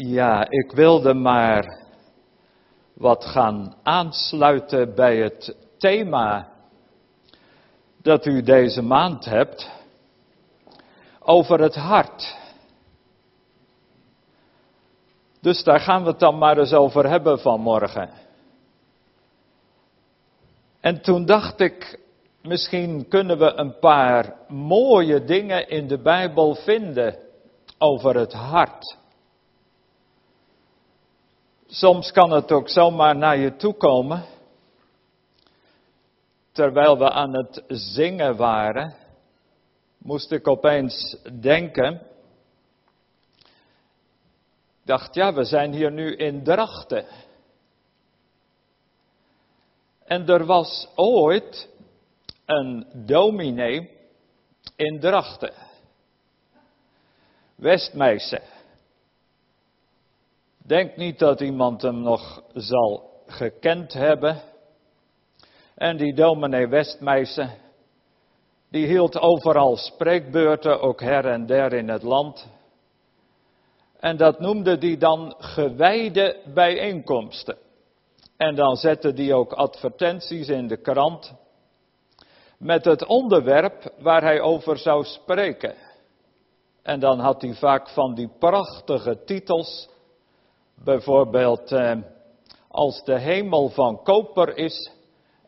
Ja, ik wilde maar wat gaan aansluiten bij het thema dat u deze maand hebt over het hart. Dus daar gaan we het dan maar eens over hebben vanmorgen. En toen dacht ik, misschien kunnen we een paar mooie dingen in de Bijbel vinden over het hart. Soms kan het ook zomaar naar je toe komen. Terwijl we aan het zingen waren, moest ik opeens denken. Dacht, ja, we zijn hier nu in Drachten. En er was ooit een dominee in Drachten. Westmeisen. Denk niet dat iemand hem nog zal gekend hebben. En die dominee Westmeisen, die hield overal spreekbeurten, ook her en der in het land. En dat noemde hij dan gewijde bijeenkomsten. En dan zette hij ook advertenties in de krant met het onderwerp waar hij over zou spreken. En dan had hij vaak van die prachtige titels Bijvoorbeeld, eh, als de hemel van koper is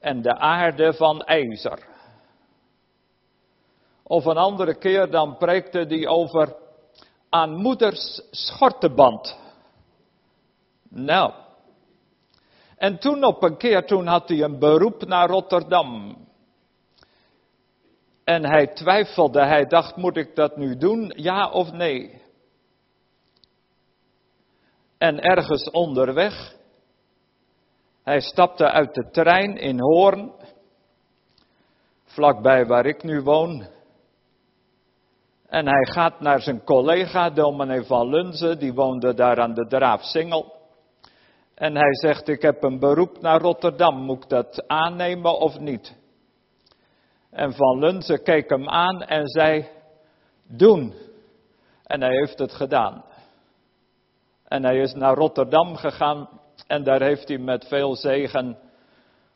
en de aarde van ijzer. Of een andere keer dan preekte hij over aan moeders schorteband. Nou. En toen op een keer, toen had hij een beroep naar Rotterdam. En hij twijfelde, hij dacht, moet ik dat nu doen, ja of nee? En ergens onderweg, hij stapte uit de trein in Hoorn, vlakbij waar ik nu woon. En hij gaat naar zijn collega, dominee van Lunze, die woonde daar aan de Draafsingel. En hij zegt, ik heb een beroep naar Rotterdam, moet ik dat aannemen of niet? En Van Lunze keek hem aan en zei, doen. En hij heeft het gedaan. En hij is naar Rotterdam gegaan en daar heeft hij met veel zegen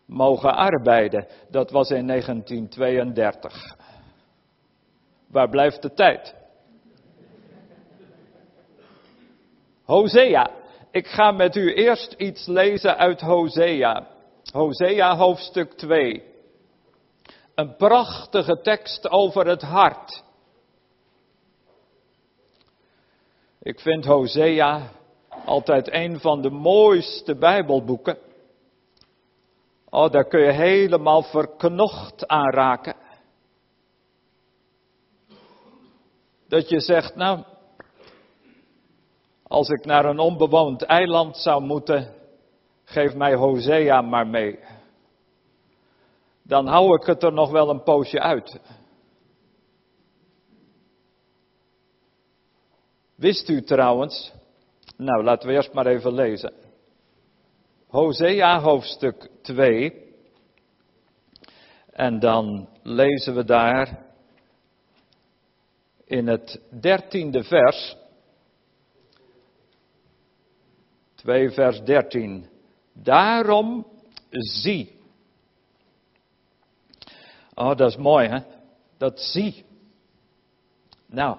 mogen arbeiden. Dat was in 1932. Waar blijft de tijd? Hosea. Ik ga met u eerst iets lezen uit Hosea. Hosea hoofdstuk 2. Een prachtige tekst over het hart. Ik vind Hosea altijd een van de mooiste Bijbelboeken. Oh, daar kun je helemaal verknocht aan raken. Dat je zegt, nou, als ik naar een onbewoond eiland zou moeten, geef mij Hosea maar mee. Dan hou ik het er nog wel een poosje uit. Wist u trouwens nou, laten we eerst maar even lezen. Hosea hoofdstuk 2. En dan lezen we daar in het dertiende vers. 2 vers 13. Daarom zie. Oh, dat is mooi hè. Dat zie. Nou,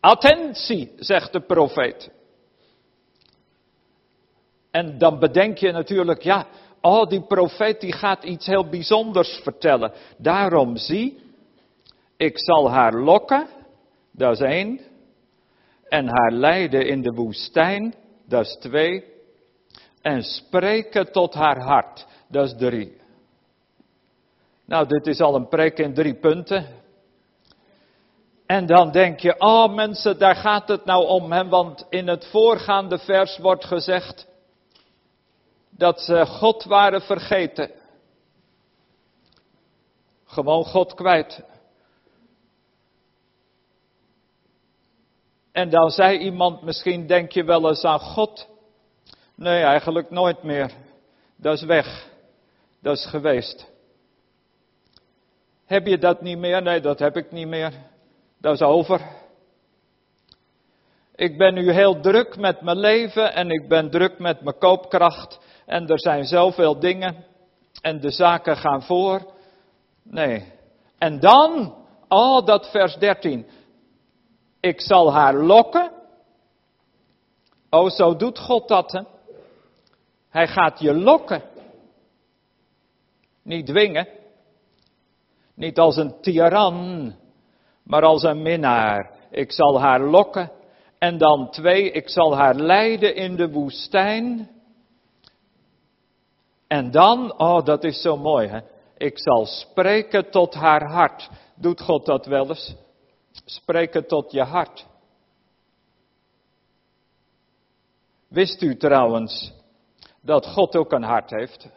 attentie, zegt de profeet. En dan bedenk je natuurlijk, ja, oh die profeet die gaat iets heel bijzonders vertellen. Daarom zie, ik zal haar lokken, dat is één. En haar leiden in de woestijn, dat is twee. En spreken tot haar hart, dat is drie. Nou, dit is al een preek in drie punten. En dan denk je, oh mensen, daar gaat het nou om, hè? want in het voorgaande vers wordt gezegd, dat ze God waren vergeten. Gewoon God kwijt. En dan zei iemand, misschien denk je wel eens aan God. Nee, eigenlijk nooit meer. Dat is weg. Dat is geweest. Heb je dat niet meer? Nee, dat heb ik niet meer. Dat is over. Ik ben nu heel druk met mijn leven en ik ben druk met mijn koopkracht en er zijn zoveel dingen en de zaken gaan voor. Nee. En dan, oh dat vers 13. Ik zal haar lokken. Oh, zo doet God dat, hè? Hij gaat je lokken. Niet dwingen. Niet als een tiran, maar als een minnaar. Ik zal haar lokken. En dan twee, ik zal haar leiden in de woestijn. En dan, oh dat is zo mooi hè. Ik zal spreken tot haar hart. Doet God dat wel eens? Spreken tot je hart. Wist u trouwens dat God ook een hart heeft?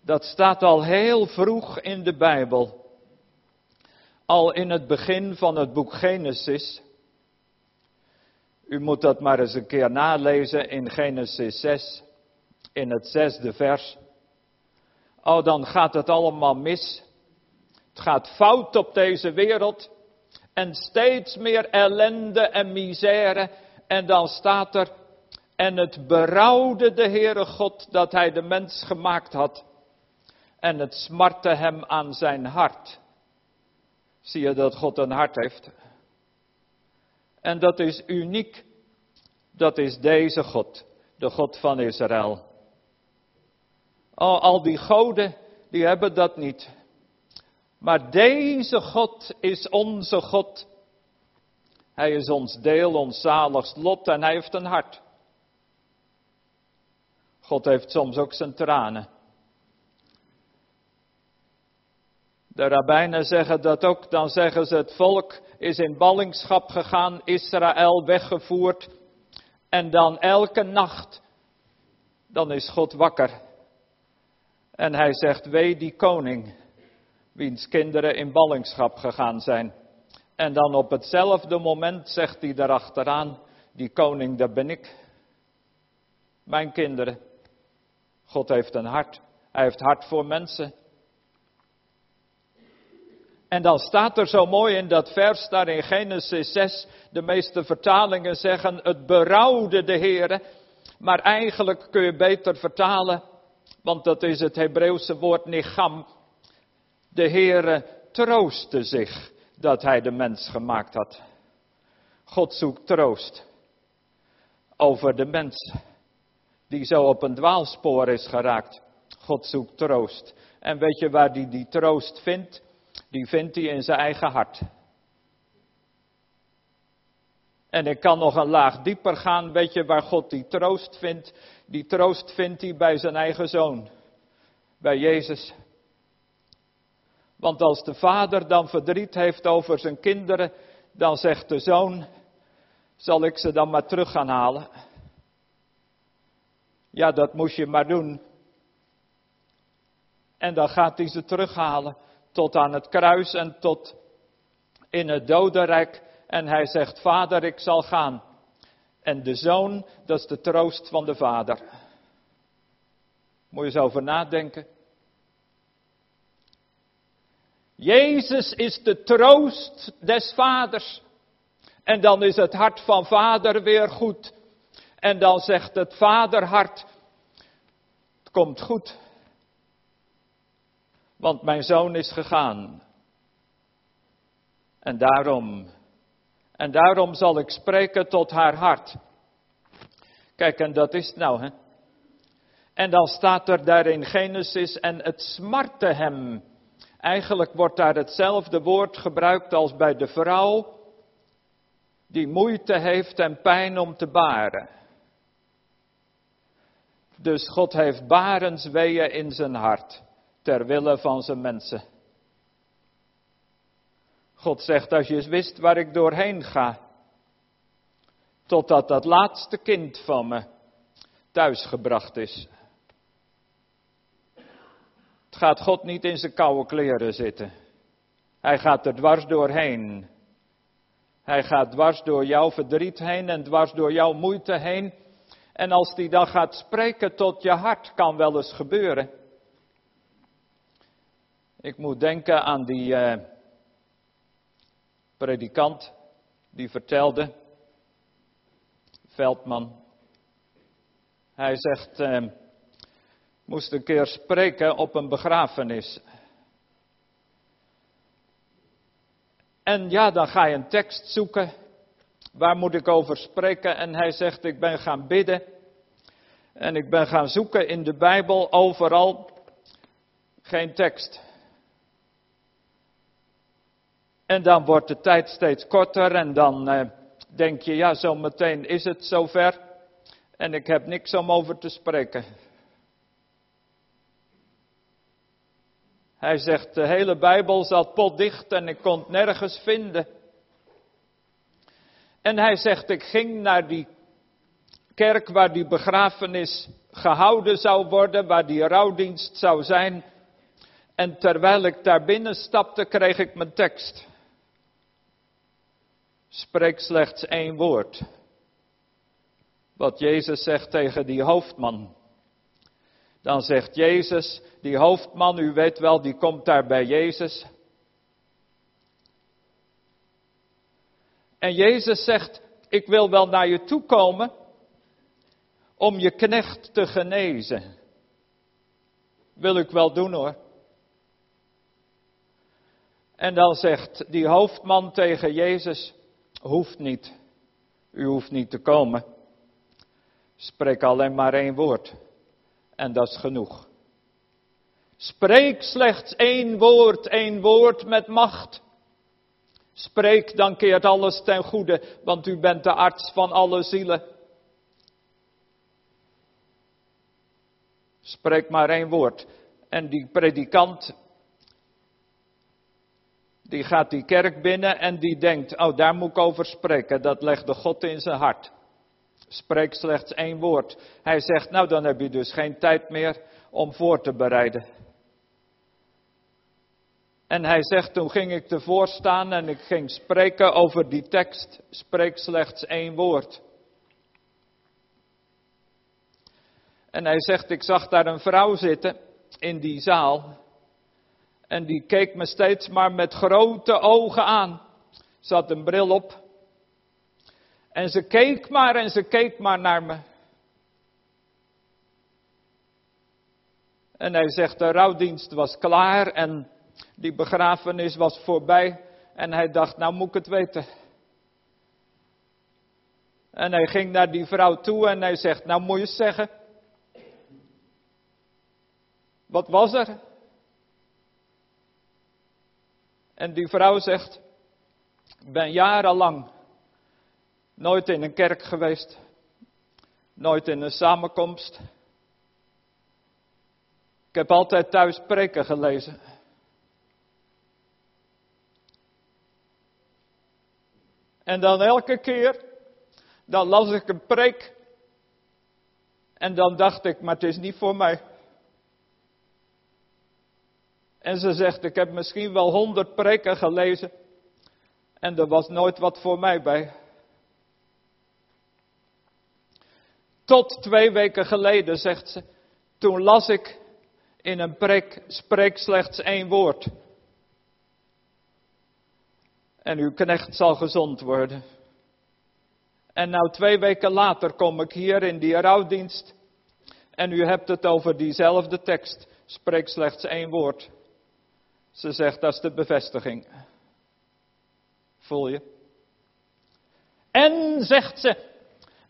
Dat staat al heel vroeg in de Bijbel. Al in het begin van het boek Genesis. U moet dat maar eens een keer nalezen in Genesis 6, in het zesde vers. Oh, dan gaat het allemaal mis. Het gaat fout op deze wereld. En steeds meer ellende en misère. En dan staat er, en het berouwde de Heere God dat hij de mens gemaakt had. En het smartte hem aan zijn hart. Zie je dat God een hart heeft? En dat is uniek. Dat is deze God, de God van Israël. Oh, al die goden, die hebben dat niet. Maar deze God is onze God. Hij is ons deel, ons zaligst lot en hij heeft een hart. God heeft soms ook zijn tranen. De rabbijnen zeggen dat ook, dan zeggen ze het volk is in ballingschap gegaan, Israël weggevoerd. En dan elke nacht, dan is God wakker. En hij zegt, wee die koning, wiens kinderen in ballingschap gegaan zijn. En dan op hetzelfde moment zegt hij erachteraan, die koning, dat ben ik. Mijn kinderen. God heeft een hart. Hij heeft hart voor mensen. En dan staat er zo mooi in dat vers daar in Genesis 6, de meeste vertalingen zeggen het berouwde de Heere. Maar eigenlijk kun je beter vertalen, want dat is het Hebreeuwse woord nicham. De Heere troostte zich dat hij de mens gemaakt had. God zoekt troost over de mens die zo op een dwaalspoor is geraakt. God zoekt troost. En weet je waar hij die troost vindt? Die vindt hij in zijn eigen hart. En ik kan nog een laag dieper gaan. Weet je waar God die troost vindt? Die troost vindt hij bij zijn eigen zoon. Bij Jezus. Want als de vader dan verdriet heeft over zijn kinderen, dan zegt de zoon, zal ik ze dan maar terug gaan halen? Ja, dat moest je maar doen. En dan gaat hij ze terughalen tot aan het kruis en tot in het dodenrijk. En hij zegt, vader, ik zal gaan. En de zoon, dat is de troost van de vader. Moet je eens over nadenken. Jezus is de troost des vaders. En dan is het hart van vader weer goed. En dan zegt het vaderhart, het komt goed. Want mijn zoon is gegaan. En daarom, en daarom zal ik spreken tot haar hart. Kijk, en dat is het nou, hè. En dan staat er daar in Genesis, en het smartte hem. Eigenlijk wordt daar hetzelfde woord gebruikt als bij de vrouw, die moeite heeft en pijn om te baren. Dus God heeft barensweeën in zijn hart ter wille van zijn mensen. God zegt, als je eens wist waar ik doorheen ga, totdat dat laatste kind van me thuisgebracht is. Het gaat God niet in zijn koude kleren zitten. Hij gaat er dwars doorheen. Hij gaat dwars door jouw verdriet heen en dwars door jouw moeite heen. En als die dan gaat spreken tot je hart, kan wel eens gebeuren. Ik moet denken aan die uh, predikant die vertelde, Veldman, hij zegt, eh, moest een keer spreken op een begrafenis. En ja, dan ga je een tekst zoeken. Waar moet ik over spreken? En hij zegt, ik ben gaan bidden. En ik ben gaan zoeken in de Bijbel overal. Geen tekst. En dan wordt de tijd steeds korter en dan eh, denk je, ja, zo meteen is het zover. En ik heb niks om over te spreken. Hij zegt, de hele Bijbel zat potdicht en ik kon het nergens vinden. En hij zegt, ik ging naar die kerk waar die begrafenis gehouden zou worden, waar die rouwdienst zou zijn. En terwijl ik daar binnen stapte, kreeg ik mijn tekst. Spreek slechts één woord. Wat Jezus zegt tegen die hoofdman. Dan zegt Jezus, die hoofdman, u weet wel, die komt daar bij Jezus. En Jezus zegt, ik wil wel naar je toe komen om je knecht te genezen. Wil ik wel doen hoor. En dan zegt die hoofdman tegen Jezus, hoeft niet, u hoeft niet te komen. Spreek alleen maar één woord. En dat is genoeg. Spreek slechts één woord, één woord met macht. Spreek, dan keert alles ten goede, want u bent de arts van alle zielen. Spreek maar één woord. En die predikant, die gaat die kerk binnen en die denkt, oh daar moet ik over spreken. Dat legde God in zijn hart. Spreek slechts één woord. Hij zegt, nou dan heb je dus geen tijd meer om voor te bereiden. En hij zegt, toen ging ik ervoor staan en ik ging spreken over die tekst. Spreek slechts één woord. En hij zegt, ik zag daar een vrouw zitten in die zaal. En die keek me steeds maar met grote ogen aan. Had een bril op. En ze keek maar en ze keek maar naar me. En hij zegt, de rouwdienst was klaar en die begrafenis was voorbij. En hij dacht, nou moet ik het weten. En hij ging naar die vrouw toe en hij zegt, nou moet je zeggen. Wat was er? En die vrouw zegt, ik ben jarenlang nooit in een kerk geweest, nooit in een samenkomst. Ik heb altijd thuis preken gelezen. En dan elke keer, dan las ik een preek. En dan dacht ik, maar het is niet voor mij. En ze zegt, ik heb misschien wel honderd preken gelezen. En er was nooit wat voor mij bij. Tot twee weken geleden, zegt ze, toen las ik in een preek, spreek slechts één woord. En uw knecht zal gezond worden. En nou twee weken later kom ik hier in die rouwdienst. En u hebt het over diezelfde tekst. Spreek slechts één woord. Ze zegt, dat is de bevestiging. Voel je? En zegt ze,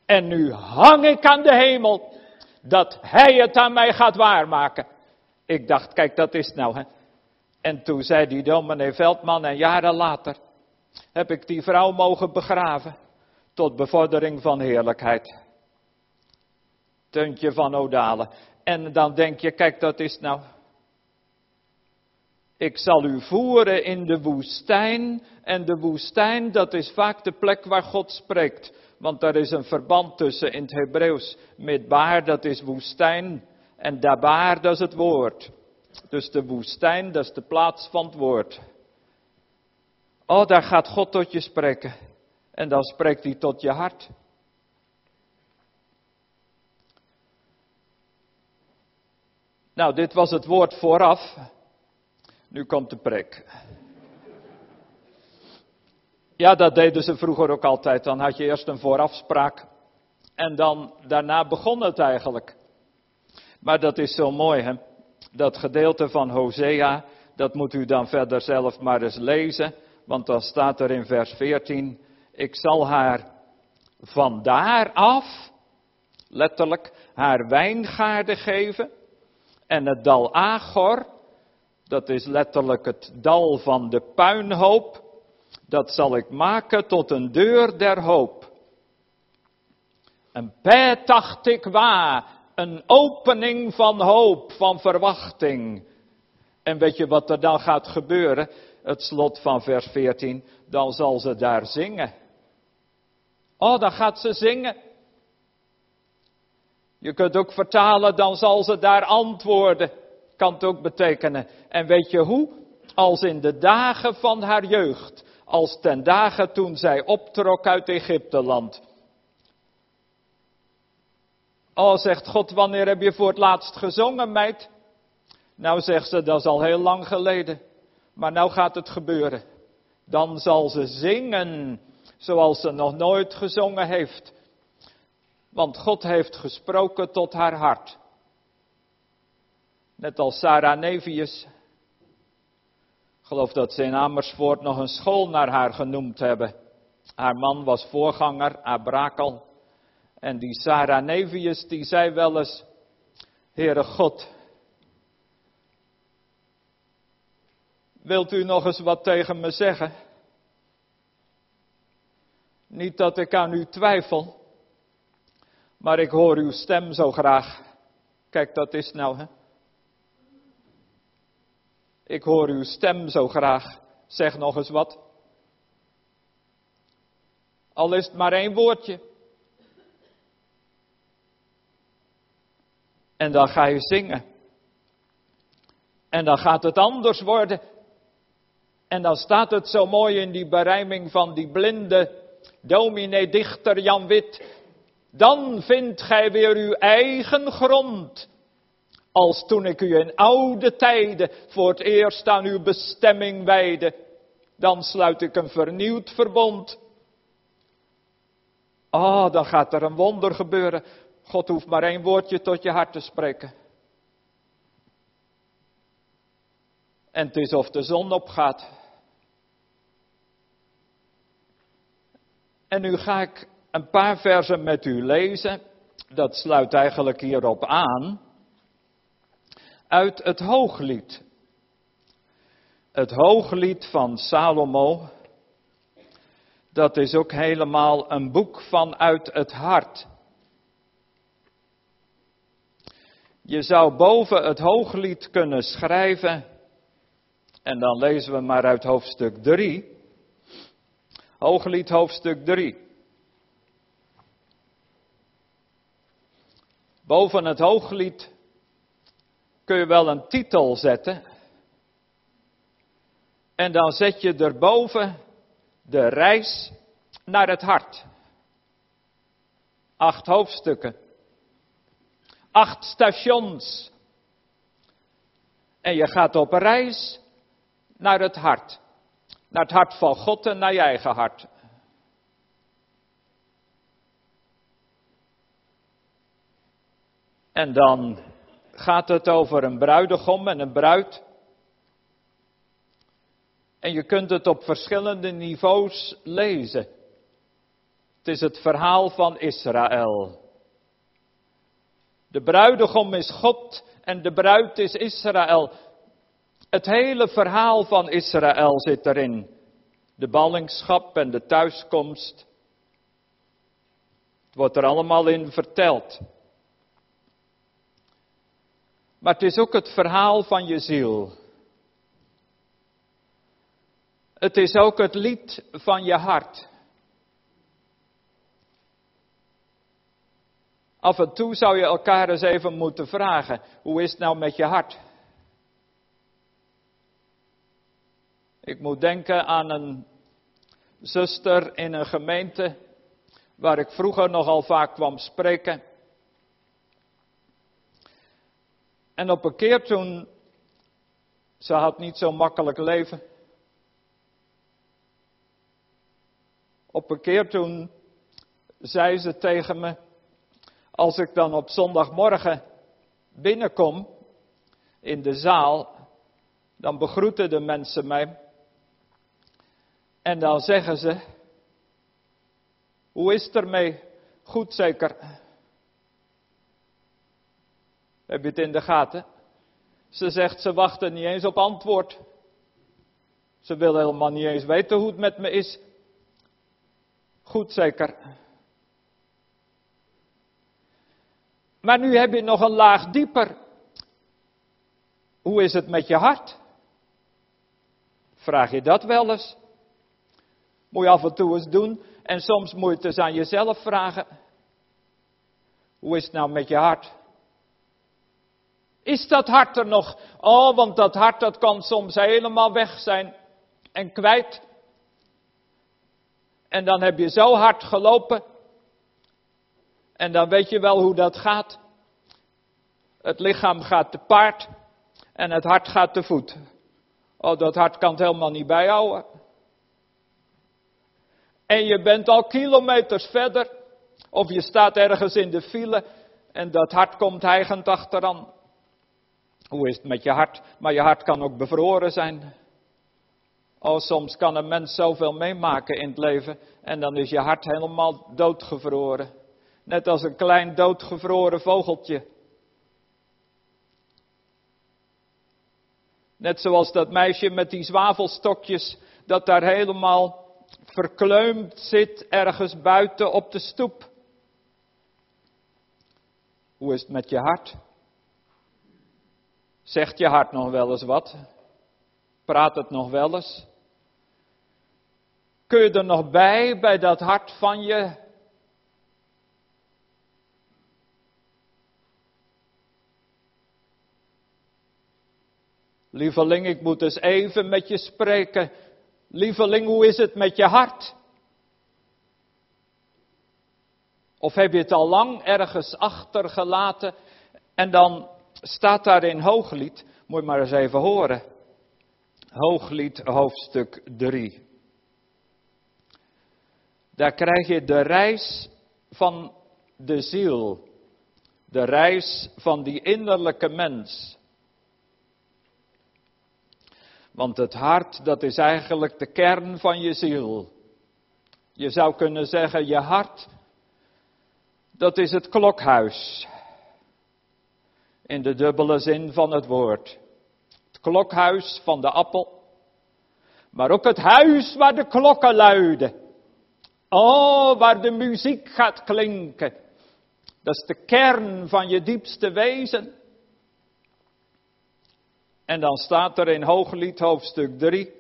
en nu hang ik aan de hemel dat hij het aan mij gaat waarmaken. Ik dacht, kijk, dat is nou. Hè? En toen zei die dominee Veldman, en jaren later heb ik die vrouw mogen begraven. Tot bevordering van heerlijkheid. Tuntje van Odalen. En dan denk je, kijk, dat is nou. Ik zal u voeren in de woestijn. En de woestijn, dat is vaak de plek waar God spreekt. Want er is een verband tussen in het Hebreeuws. Midbaar, dat is woestijn. En dabaar, dat is het woord. Dus de woestijn, dat is de plaats van het woord. Oh, daar gaat God tot je spreken. En dan spreekt hij tot je hart. Nou, dit was het woord vooraf. Nu komt de preek. Ja, dat deden ze vroeger ook altijd. Dan had je eerst een voorafspraak en dan daarna begon het eigenlijk. Maar dat is zo mooi, hè? Dat gedeelte van Hosea, dat moet u dan verder zelf maar eens lezen. Want dan staat er in vers 14, ik zal haar van daar af, letterlijk, haar wijngaarden geven. En het dal Agor, dat is letterlijk het dal van de puinhoop, dat zal ik maken tot een deur der hoop. Een petachtikwa, een opening van hoop, van verwachting. En weet je wat er dan gaat gebeuren? Het slot van vers 14, dan zal ze daar zingen. Oh, dan gaat ze zingen. Je kunt ook vertalen, dan zal ze daar antwoorden. Kan het ook betekenen. En weet je hoe? Als in de dagen van haar jeugd. Als ten dagen toen zij optrok uit Egypteland. Oh, zegt God, wanneer heb je voor het laatst gezongen, meid? Nou, zegt ze, dat is al heel lang geleden. Maar nou gaat het gebeuren. Dan zal ze zingen zoals ze nog nooit gezongen heeft. Want God heeft gesproken tot haar hart. Net als Sarah Nevius. Ik geloof dat ze in Amersfoort nog een school naar haar genoemd hebben. Haar man was voorganger, Abrakel. En die Sarah Nevius, die zei wel eens, Heere God, wilt u nog eens wat tegen me zeggen? Niet dat ik aan u twijfel, maar ik hoor uw stem zo graag. Kijk, dat is nou, hè? Ik hoor uw stem zo graag. Zeg nog eens wat. Al is het maar één woordje. En dan ga je zingen. En dan gaat het anders worden. En dan staat het zo mooi in die berijming van die blinde dominee dichter Jan Wit. Dan vindt gij weer uw eigen grond. Als toen ik u in oude tijden voor het eerst aan uw bestemming wijde. Dan sluit ik een vernieuwd verbond. Ah, oh, dan gaat er een wonder gebeuren. God hoeft maar één woordje tot je hart te spreken. En het is of de zon opgaat. En nu ga ik een paar versen met u lezen. Dat sluit eigenlijk hierop aan. Uit het Hooglied. Het Hooglied van Salomo. Dat is ook helemaal een boek vanuit het hart. Je zou boven het hooglied kunnen schrijven, en dan lezen we maar uit hoofdstuk 3. Hooglied hoofdstuk 3. Boven het hooglied kun je wel een titel zetten. En dan zet je erboven de reis naar het hart. Acht hoofdstukken. Acht stations. En je gaat op reis naar het hart. Naar het hart van God en naar je eigen hart. En dan gaat het over een bruidegom en een bruid. En je kunt het op verschillende niveaus lezen. Het is het verhaal van Israël. De bruidegom is God en de bruid is Israël. Het hele verhaal van Israël zit erin. De ballingschap en de thuiskomst. Het wordt er allemaal in verteld. Maar het is ook het verhaal van je ziel. Het is ook het lied van je hart. Af en toe zou je elkaar eens even moeten vragen: hoe is het nou met je hart? Ik moet denken aan een zuster in een gemeente waar ik vroeger nogal vaak kwam spreken. En op een keer toen, ze had niet zo makkelijk leven. Op een keer toen zei ze tegen me, als ik dan op zondagmorgen binnenkom in de zaal, dan begroeten de mensen mij. En dan zeggen ze, hoe is het ermee? Goed zeker. Heb je het in de gaten? Ze zegt, ze wachten niet eens op antwoord. Ze wil helemaal niet eens weten hoe het met me is. Goed zeker. Maar nu heb je nog een laag dieper. Hoe is het met je hart? Vraag je dat wel eens? Moet je af en toe eens doen en soms moet je het eens aan jezelf vragen. Hoe is het nou met je hart? Is dat hart er nog? Oh, want dat hart dat kan soms helemaal weg zijn en kwijt. En dan heb je zo hard gelopen. En dan weet je wel hoe dat gaat. Het lichaam gaat te paard en het hart gaat te voet. Oh, dat hart kan het helemaal niet bijhouden. En je bent al kilometers verder. Of je staat ergens in de file en dat hart komt hijgend achteraan. Hoe is het met je hart? Maar je hart kan ook bevroren zijn. Oh, soms kan een mens zoveel meemaken in het leven en dan is je hart helemaal doodgevroren. Net als een klein doodgevroren vogeltje. Net zoals dat meisje met die zwavelstokjes, dat daar helemaal verkleumd zit ergens buiten op de stoep. Hoe is het met je hart? Zegt je hart nog wel eens wat? Praat het nog wel eens? Kun je er nog bij, bij dat hart van je? Lieveling, ik moet eens even met je spreken. Lieveling, hoe is het met je hart? Of heb je het al lang ergens achtergelaten en dan staat daar in Hooglied, moet je maar eens even horen. Hooglied hoofdstuk 3. Daar krijg je de reis van de ziel. De reis van die innerlijke mens. Want het hart, dat is eigenlijk de kern van je ziel. Je zou kunnen zeggen, je hart, dat is het klokhuis. In de dubbele zin van het woord. Het klokhuis van de appel. Maar ook het huis waar de klokken luiden. Oh, waar de muziek gaat klinken. Dat is de kern van je diepste wezen. En dan staat er in Hooglied hoofdstuk 3.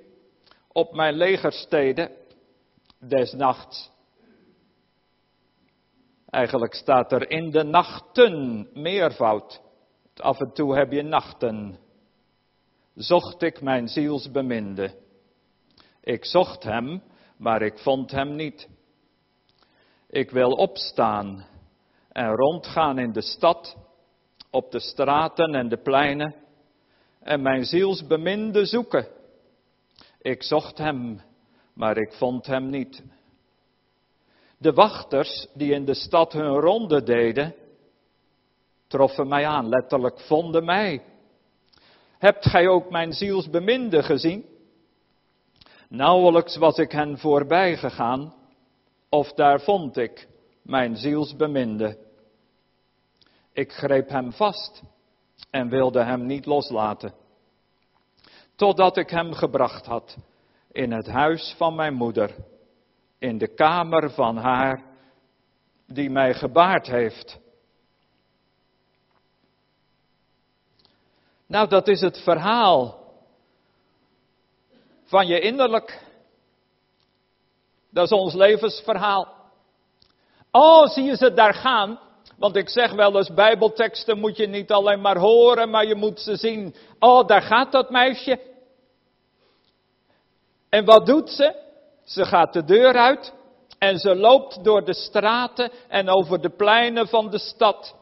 Op mijn legersteden des nachts. Eigenlijk staat er in de nachten meervoud. Af en toe heb je nachten. Zocht ik mijn zielsbeminde. Ik zocht hem, maar ik vond hem niet. Ik wil opstaan en rondgaan in de stad, op de straten en de pleinen, en mijn zielsbeminde zoeken. Ik zocht hem, maar ik vond hem niet. De wachters die in de stad hun ronde deden, troffen mij aan, letterlijk vonden mij. Hebt gij ook mijn zielsbeminde gezien? Nauwelijks was ik hen voorbij gegaan, of daar vond ik mijn zielsbeminde. Ik greep hem vast en wilde hem niet loslaten, totdat ik hem gebracht had in het huis van mijn moeder, in de kamer van haar die mij gebaard heeft. Nou, dat is het verhaal van je innerlijk. Dat is ons levensverhaal. Oh, zie je ze daar gaan? Want ik zeg wel eens, bijbelteksten moet je niet alleen maar horen, maar je moet ze zien. Oh, daar gaat dat meisje. En wat doet ze? Ze gaat de deur uit en ze loopt door de straten en over de pleinen van de stad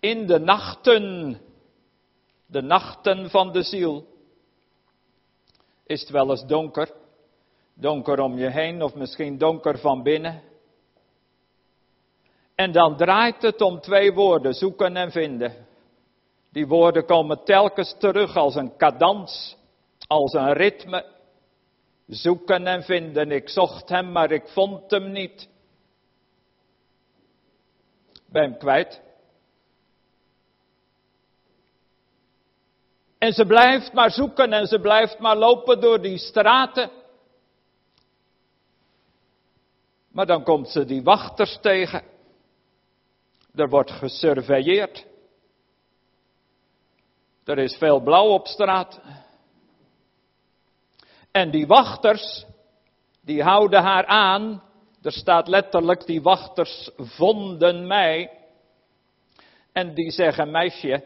in de nachten, de nachten van de ziel, is het wel eens donker. Donker om je heen of misschien donker van binnen. En dan draait het om twee woorden, zoeken en vinden. Die woorden komen telkens terug als een cadans, als een ritme. Zoeken en vinden. Ik zocht hem, maar ik vond hem niet. Ben hem kwijt. En ze blijft maar zoeken en ze blijft maar lopen door die straten. Maar dan komt ze die wachters tegen. Er wordt gesurveilleerd. Er is veel blauw op straat. En die wachters, die houden haar aan. Er staat letterlijk, die wachters vonden mij. En die zeggen, meisje,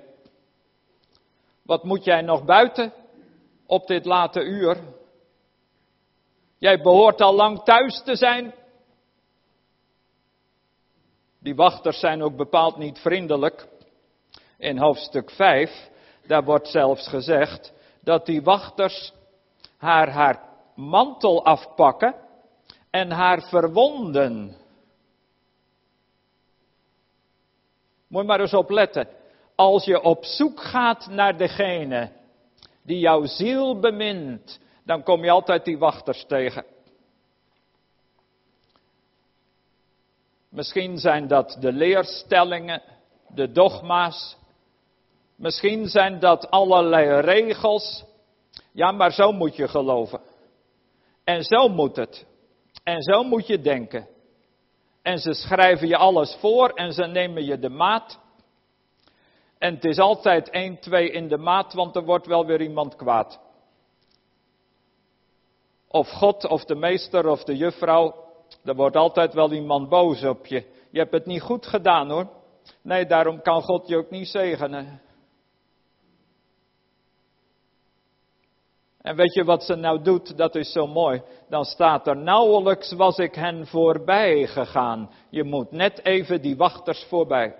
wat moet jij nog buiten op dit late uur? Jij behoort al lang thuis te zijn. Die wachters zijn ook bepaald niet vriendelijk. In hoofdstuk 5, daar wordt zelfs gezegd dat die wachters haar haar mantel afpakken en haar verwonden. Moet maar eens opletten. Als je op zoek gaat naar degene die jouw ziel bemint, dan kom je altijd die wachters tegen. Misschien zijn dat de leerstellingen, de dogma's. Misschien zijn dat allerlei regels. Ja, maar zo moet je geloven. En zo moet het. En zo moet je denken. En ze schrijven je alles voor en ze nemen je de maat. En het is altijd 1, 2 in de maat, want er wordt wel weer iemand kwaad. Of God, of de meester, of de juffrouw. Er wordt altijd wel iemand boos op je. Je hebt het niet goed gedaan hoor. Nee, daarom kan God je ook niet zegenen. En weet je wat ze nou doet? Dat is zo mooi. Dan staat er nauwelijks was ik hen voorbij gegaan. Je moet net even die wachters voorbij.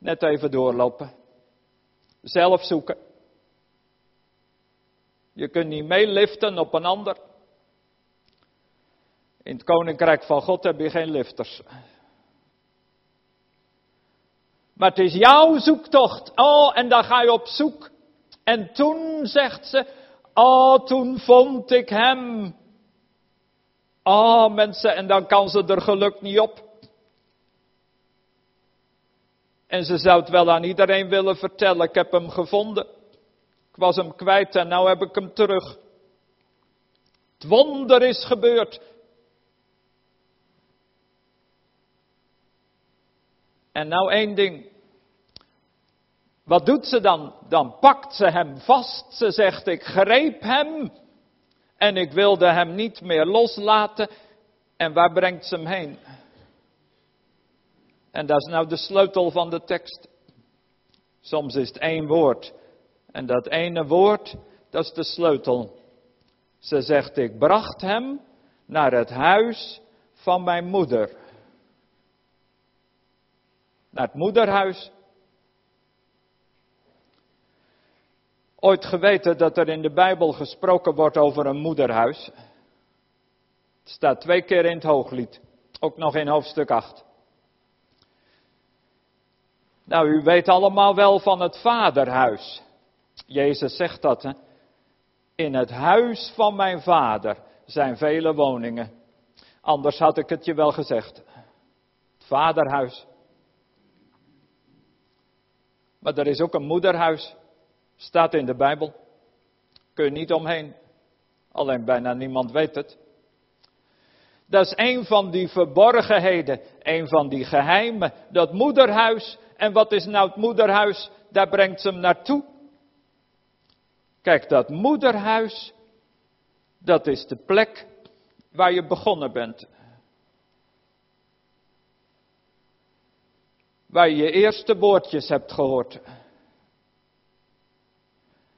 Net even doorlopen. Zelf zoeken. Je kunt niet meeliften op een ander. In het koninkrijk van God heb je geen lifters. Maar het is jouw zoektocht. Oh, en dan ga je op zoek. En toen zegt ze, oh, toen vond ik hem. Oh, mensen, en dan kan ze er geluk niet op. En ze zou het wel aan iedereen willen vertellen. Ik heb hem gevonden. Ik was hem kwijt en nu heb ik hem terug. Het wonder is gebeurd. En nou één ding. Wat doet ze dan? Dan pakt ze hem vast. Ze zegt, ik greep hem. En ik wilde hem niet meer loslaten. En waar brengt ze hem heen? En dat is nou de sleutel van de tekst. Soms is het één woord. En dat ene woord, dat is de sleutel. Ze zegt, ik bracht hem naar het huis van mijn moeder. Naar het moederhuis. Ooit geweten dat er in de Bijbel gesproken wordt over een moederhuis. Het staat twee keer in het hooglied. Ook nog in hoofdstuk 8. Nou, u weet allemaal wel van het vaderhuis. Jezus zegt dat, hè? In het huis van mijn vader zijn vele woningen. Anders had ik het je wel gezegd. Het vaderhuis. Maar er is ook een moederhuis. Staat in de Bijbel. Kun je niet omheen. Alleen bijna niemand weet het. Dat is een van die verborgenheden, een van die geheimen. Dat moederhuis en wat is nou het moederhuis? Daar brengt ze hem naartoe. Kijk, dat moederhuis, dat is de plek waar je begonnen bent. Waar je je eerste woordjes hebt gehoord.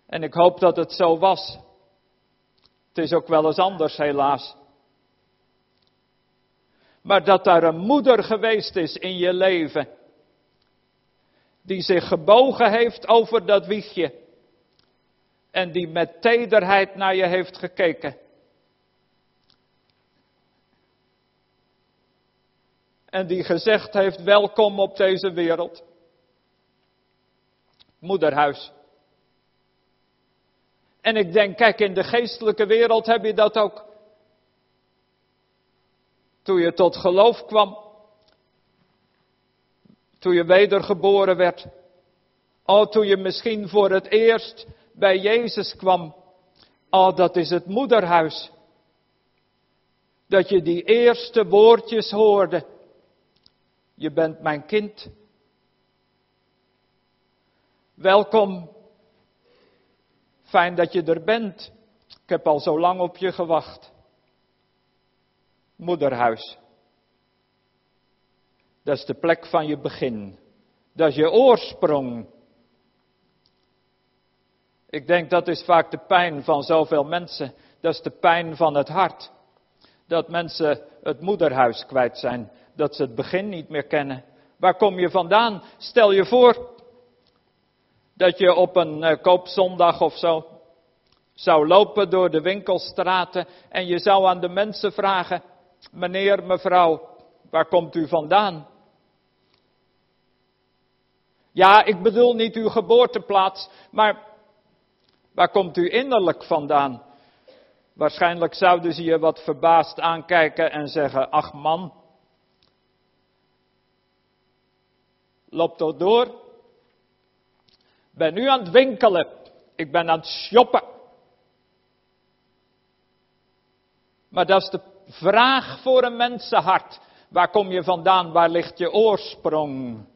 En ik hoop dat het zo was. Het is ook wel eens anders, helaas. Maar dat daar een moeder geweest is in je leven die zich gebogen heeft over dat wiegje en die met tederheid naar je heeft gekeken. En die gezegd heeft: Welkom op deze wereld. Moederhuis. En ik denk, kijk, in de geestelijke wereld heb je dat ook. Toen je tot geloof kwam, toen je wedergeboren werd. Oh, toen je misschien voor het eerst bij Jezus kwam. Oh, dat is het moederhuis. Dat je die eerste woordjes hoorde. Je bent mijn kind. Welkom. Fijn dat je er bent. Ik heb al zo lang op je gewacht. Moederhuis. Dat is de plek van je begin. Dat is je oorsprong. Ik denk dat is vaak de pijn van zoveel mensen. Dat is de pijn van het hart. Dat mensen het moederhuis kwijt zijn. Dat ze het begin niet meer kennen. Waar kom je vandaan? Stel je voor dat je op een uh, koopzondag of zo zou lopen door de winkelstraten en je zou aan de mensen vragen, meneer, mevrouw, waar komt u vandaan? Ja, ik bedoel niet uw geboorteplaats, maar waar komt u innerlijk vandaan? Waarschijnlijk zouden ze je wat verbaasd aankijken en zeggen, ach man, loop toch door. Ben nu aan het winkelen, ik ben aan het shoppen. Maar dat is de vraag voor een mensenhart. Waar kom je vandaan? Waar ligt je oorsprong?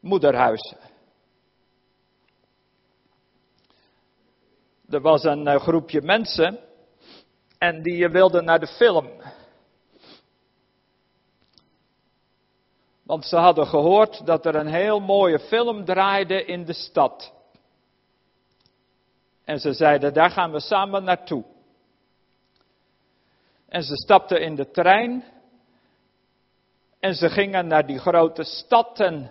Moederhuis. Er was een eh, groepje mensen en die wilden naar de film. Want ze hadden gehoord dat er een heel mooie film draaide in de stad. En ze zeiden, daar gaan we samen naartoe. En ze stapten in de trein. En ze gingen naar die grote stad en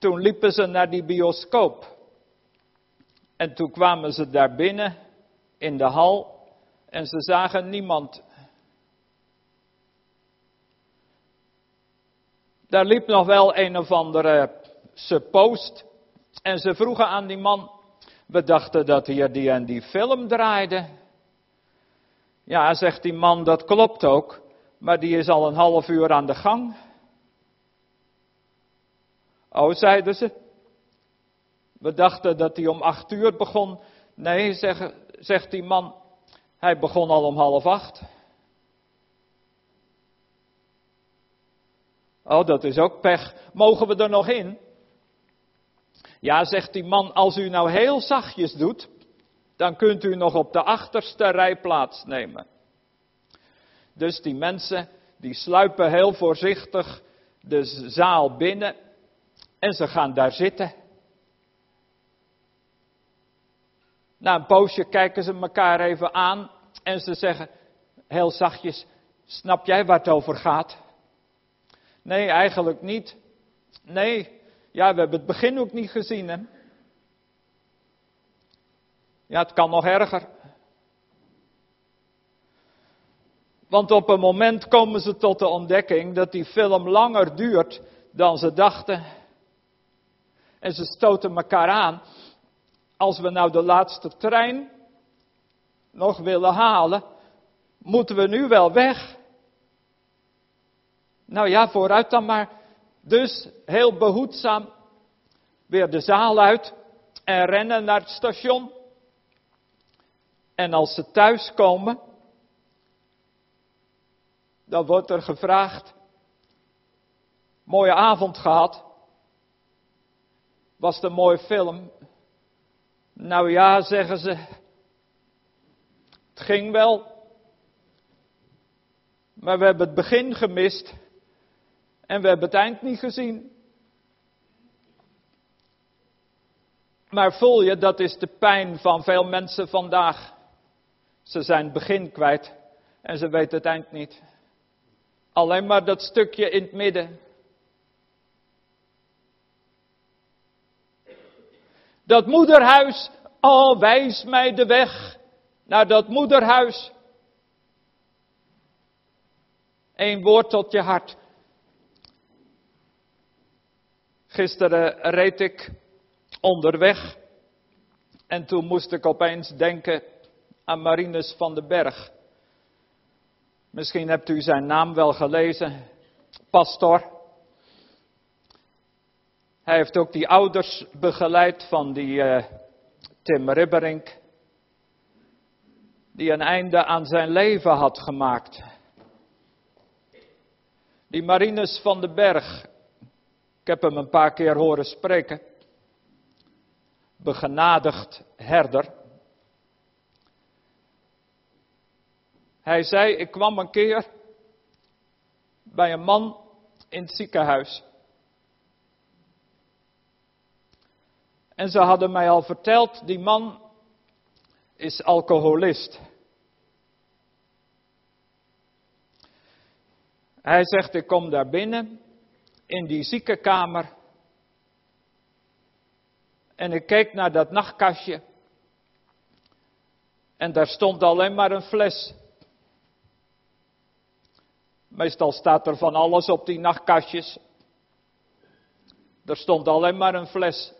toen liepen ze naar die bioscoop. En toen kwamen ze daar binnen in de hal en ze zagen niemand. Daar liep nog wel een of andere suppost. En ze vroegen aan die man, we dachten dat hier die en die film draaide. Ja, zegt die man, dat klopt ook, maar die is al een half uur aan de gang. Oh, zeiden ze. We dachten dat hij om acht uur begon. Nee, zeg, zegt die man, hij begon al om half acht. Oh, dat is ook pech. Mogen we er nog in? Ja, zegt die man, als u nou heel zachtjes doet, dan kunt u nog op de achterste rij plaatsnemen. Dus die mensen, die sluipen heel voorzichtig de zaal binnen en ze gaan daar zitten. Na een poosje kijken ze elkaar even aan en ze zeggen heel zachtjes, snap jij waar het over gaat? Nee, eigenlijk niet. Nee, ja, we hebben het begin ook niet gezien, hè? Ja, het kan nog erger. Want op een moment komen ze tot de ontdekking dat die film langer duurt dan ze dachten. En ze stoten elkaar aan. Als we nou de laatste trein nog willen halen, moeten we nu wel weg. Nou ja, vooruit dan maar. Dus heel behoedzaam weer de zaal uit en rennen naar het station. En als ze thuiskomen, dan wordt er gevraagd: Mooie avond gehad. Was het een mooie film? Nou ja, zeggen ze. Het ging wel. Maar we hebben het begin gemist. En we hebben het eind niet gezien. Maar voel je, dat is de pijn van veel mensen vandaag. Ze zijn het begin kwijt en ze weten het eind niet. Alleen maar dat stukje in het midden. Dat moederhuis, oh wijs mij de weg naar dat moederhuis. Eén woord tot je hart. Gisteren reed ik onderweg en toen moest ik opeens denken aan Marinus van den Berg. Misschien hebt u zijn naam wel gelezen, pastor. Hij heeft ook die ouders begeleid van die uh, Tim Ribberink, die een einde aan zijn leven had gemaakt. Die Marinus van den Berg, ik heb hem een paar keer horen spreken, begenadigd herder. Hij zei, ik kwam een keer bij een man in het ziekenhuis. En ze hadden mij al verteld, die man is alcoholist. Hij zegt, ik kom daar binnen in die ziekenkamer. En ik keek naar dat nachtkastje. En daar stond alleen maar een fles. Meestal staat er van alles op die nachtkastjes. Er stond alleen maar een fles.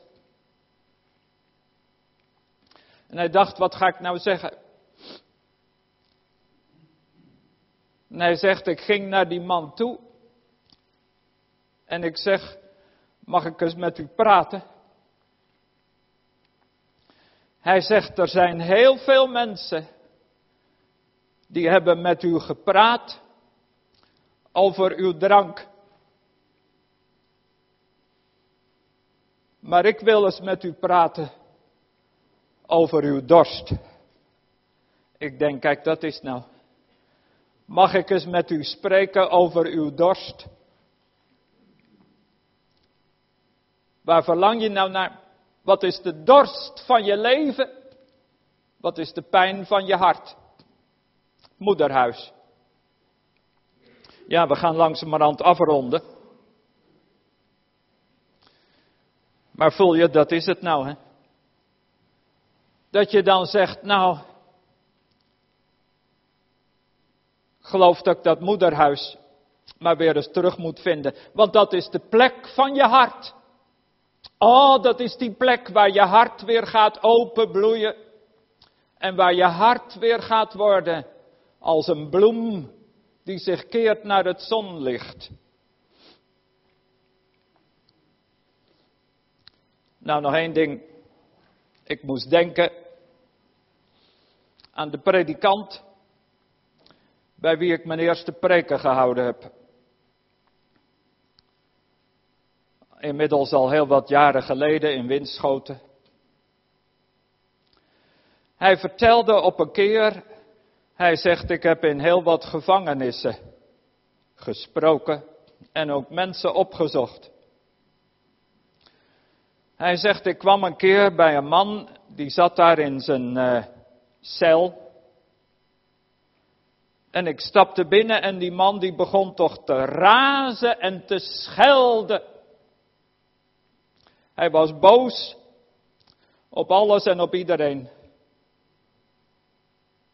En hij dacht, wat ga ik nou zeggen? En hij zegt, ik ging naar die man toe. En ik zeg, mag ik eens met u praten? Hij zegt, er zijn heel veel mensen die hebben met u gepraat over uw drank. Maar ik wil eens met u praten over uw dorst. Ik denk, kijk, dat is nou. Mag ik eens met u spreken over uw dorst? Waar verlang je nou naar? Wat is de dorst van je leven? Wat is de pijn van je hart? Moederhuis. Ja, we gaan langzamerhand afronden. Maar voel je, dat is het nou, hè? Dat je dan zegt, nou, geloof dat ik dat moederhuis maar weer eens terug moet vinden. Want dat is de plek van je hart. Oh, dat is die plek waar je hart weer gaat openbloeien. En waar je hart weer gaat worden als een bloem die zich keert naar het zonlicht. Nou, nog één ding. Ik moest denken aan de predikant bij wie ik mijn eerste preken gehouden heb. Inmiddels al heel wat jaren geleden in Winschoten. Hij vertelde op een keer, hij zegt ik heb in heel wat gevangenissen gesproken en ook mensen opgezocht. Hij zegt ik kwam een keer bij een man die zat daar in zijn uh, cel en ik stapte binnen en die man die begon toch te razen en te schelden. Hij was boos op alles en op iedereen.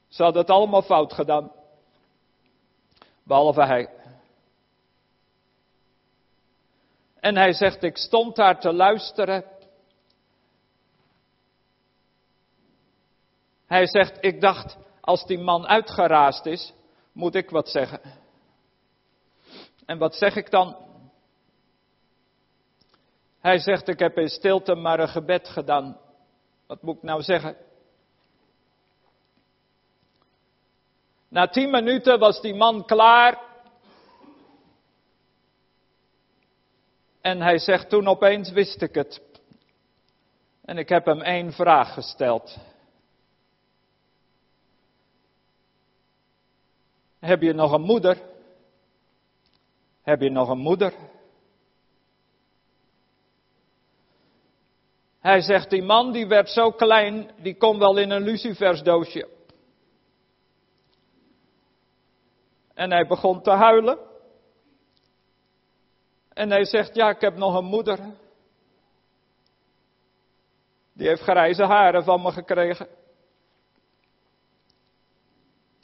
Ze hadden het allemaal fout gedaan. Behalve hij. En hij zegt, ik stond daar te luisteren. Hij zegt, ik dacht, als die man uitgeraasd is, moet ik wat zeggen. En wat zeg ik dan? Hij zegt, ik heb in stilte maar een gebed gedaan. Wat moet ik nou zeggen? Na tien minuten was die man klaar. En hij zegt, toen opeens wist ik het. En ik heb hem één vraag gesteld. Heb je nog een moeder? Heb je nog een moeder? Hij zegt, die man die werd zo klein, die kon wel in een lucifersdoosje. En hij begon te huilen. En hij zegt, ja, ik heb nog een moeder. Die heeft grijze haren van me gekregen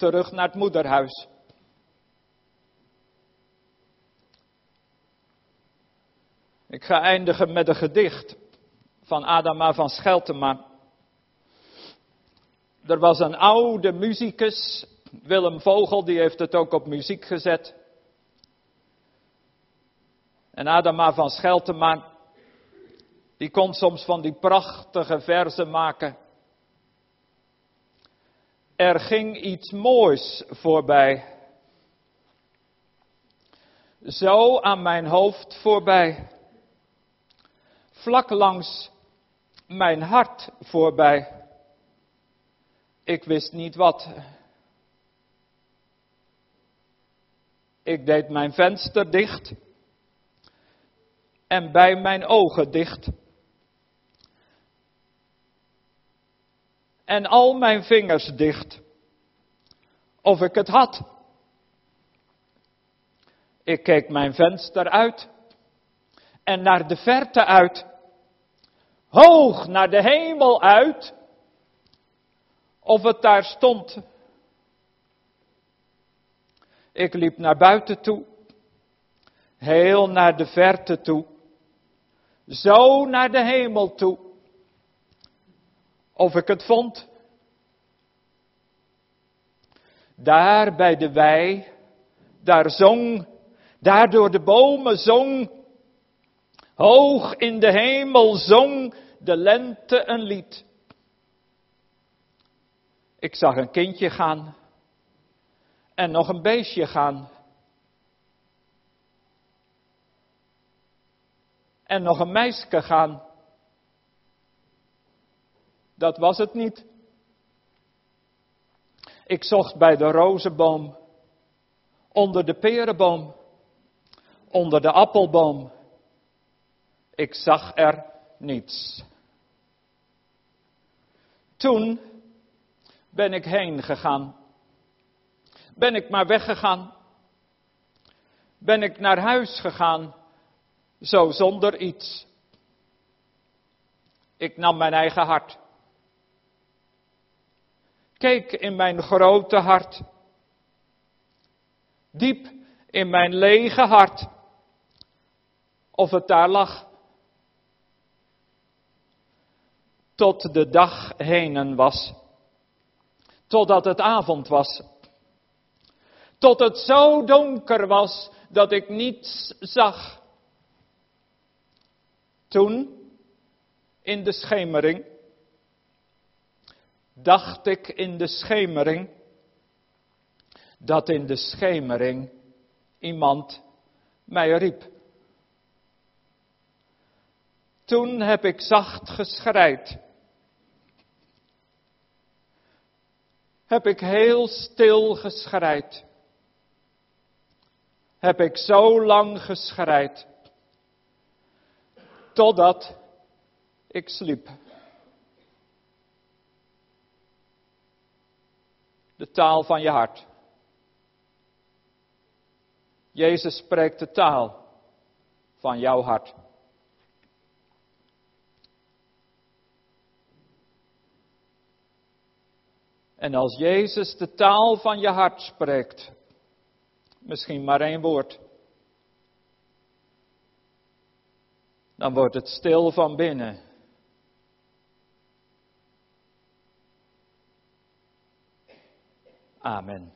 terug naar het moederhuis. Ik ga eindigen met een gedicht van Adama van Scheltema. Er was een oude muzikus, Willem Vogel, die heeft het ook op muziek gezet. En Adama van Scheltema, die kon soms van die prachtige verzen maken. Er ging iets moois voorbij. Zo aan mijn hoofd voorbij. Vlak langs mijn hart voorbij. Ik wist niet wat. Ik deed mijn venster dicht en bij mijn ogen dicht. En al mijn vingers dicht. Of ik het had. Ik keek mijn venster uit en naar de verte uit. Hoog naar de hemel uit. Of het daar stond. Ik liep naar buiten toe. Heel naar de verte toe. Zo naar de hemel toe. Of ik het vond. Daar bij de wei, daar zong, daar door de bomen zong, hoog in de hemel zong de lente een lied. Ik zag een kindje gaan en nog een beestje gaan. En nog een meisje gaan. Dat was het niet. Ik zocht bij de rozenboom, onder de perenboom, onder de appelboom. Ik zag er niets. Toen ben ik heen gegaan. Ben ik maar weggegaan. Ben ik naar huis gegaan, zo zonder iets. Ik nam mijn eigen hart. Keek in mijn grote hart. Diep in mijn lege hart. Of het daar lag. Tot de dag henen was totdat het avond was. Tot het zo donker was dat ik niets zag. Toen, in de schemering, dacht ik in de schemering, dat in de schemering iemand mij riep. Toen heb ik zacht geschreid. heb ik heel stil geschreid. Heb ik zo lang geschreid. Totdat ik sliep. De taal van je hart. Jezus spreekt de taal van jouw hart. En als Jezus de taal van je hart spreekt, misschien maar één woord, dan wordt het stil van binnen. Amen.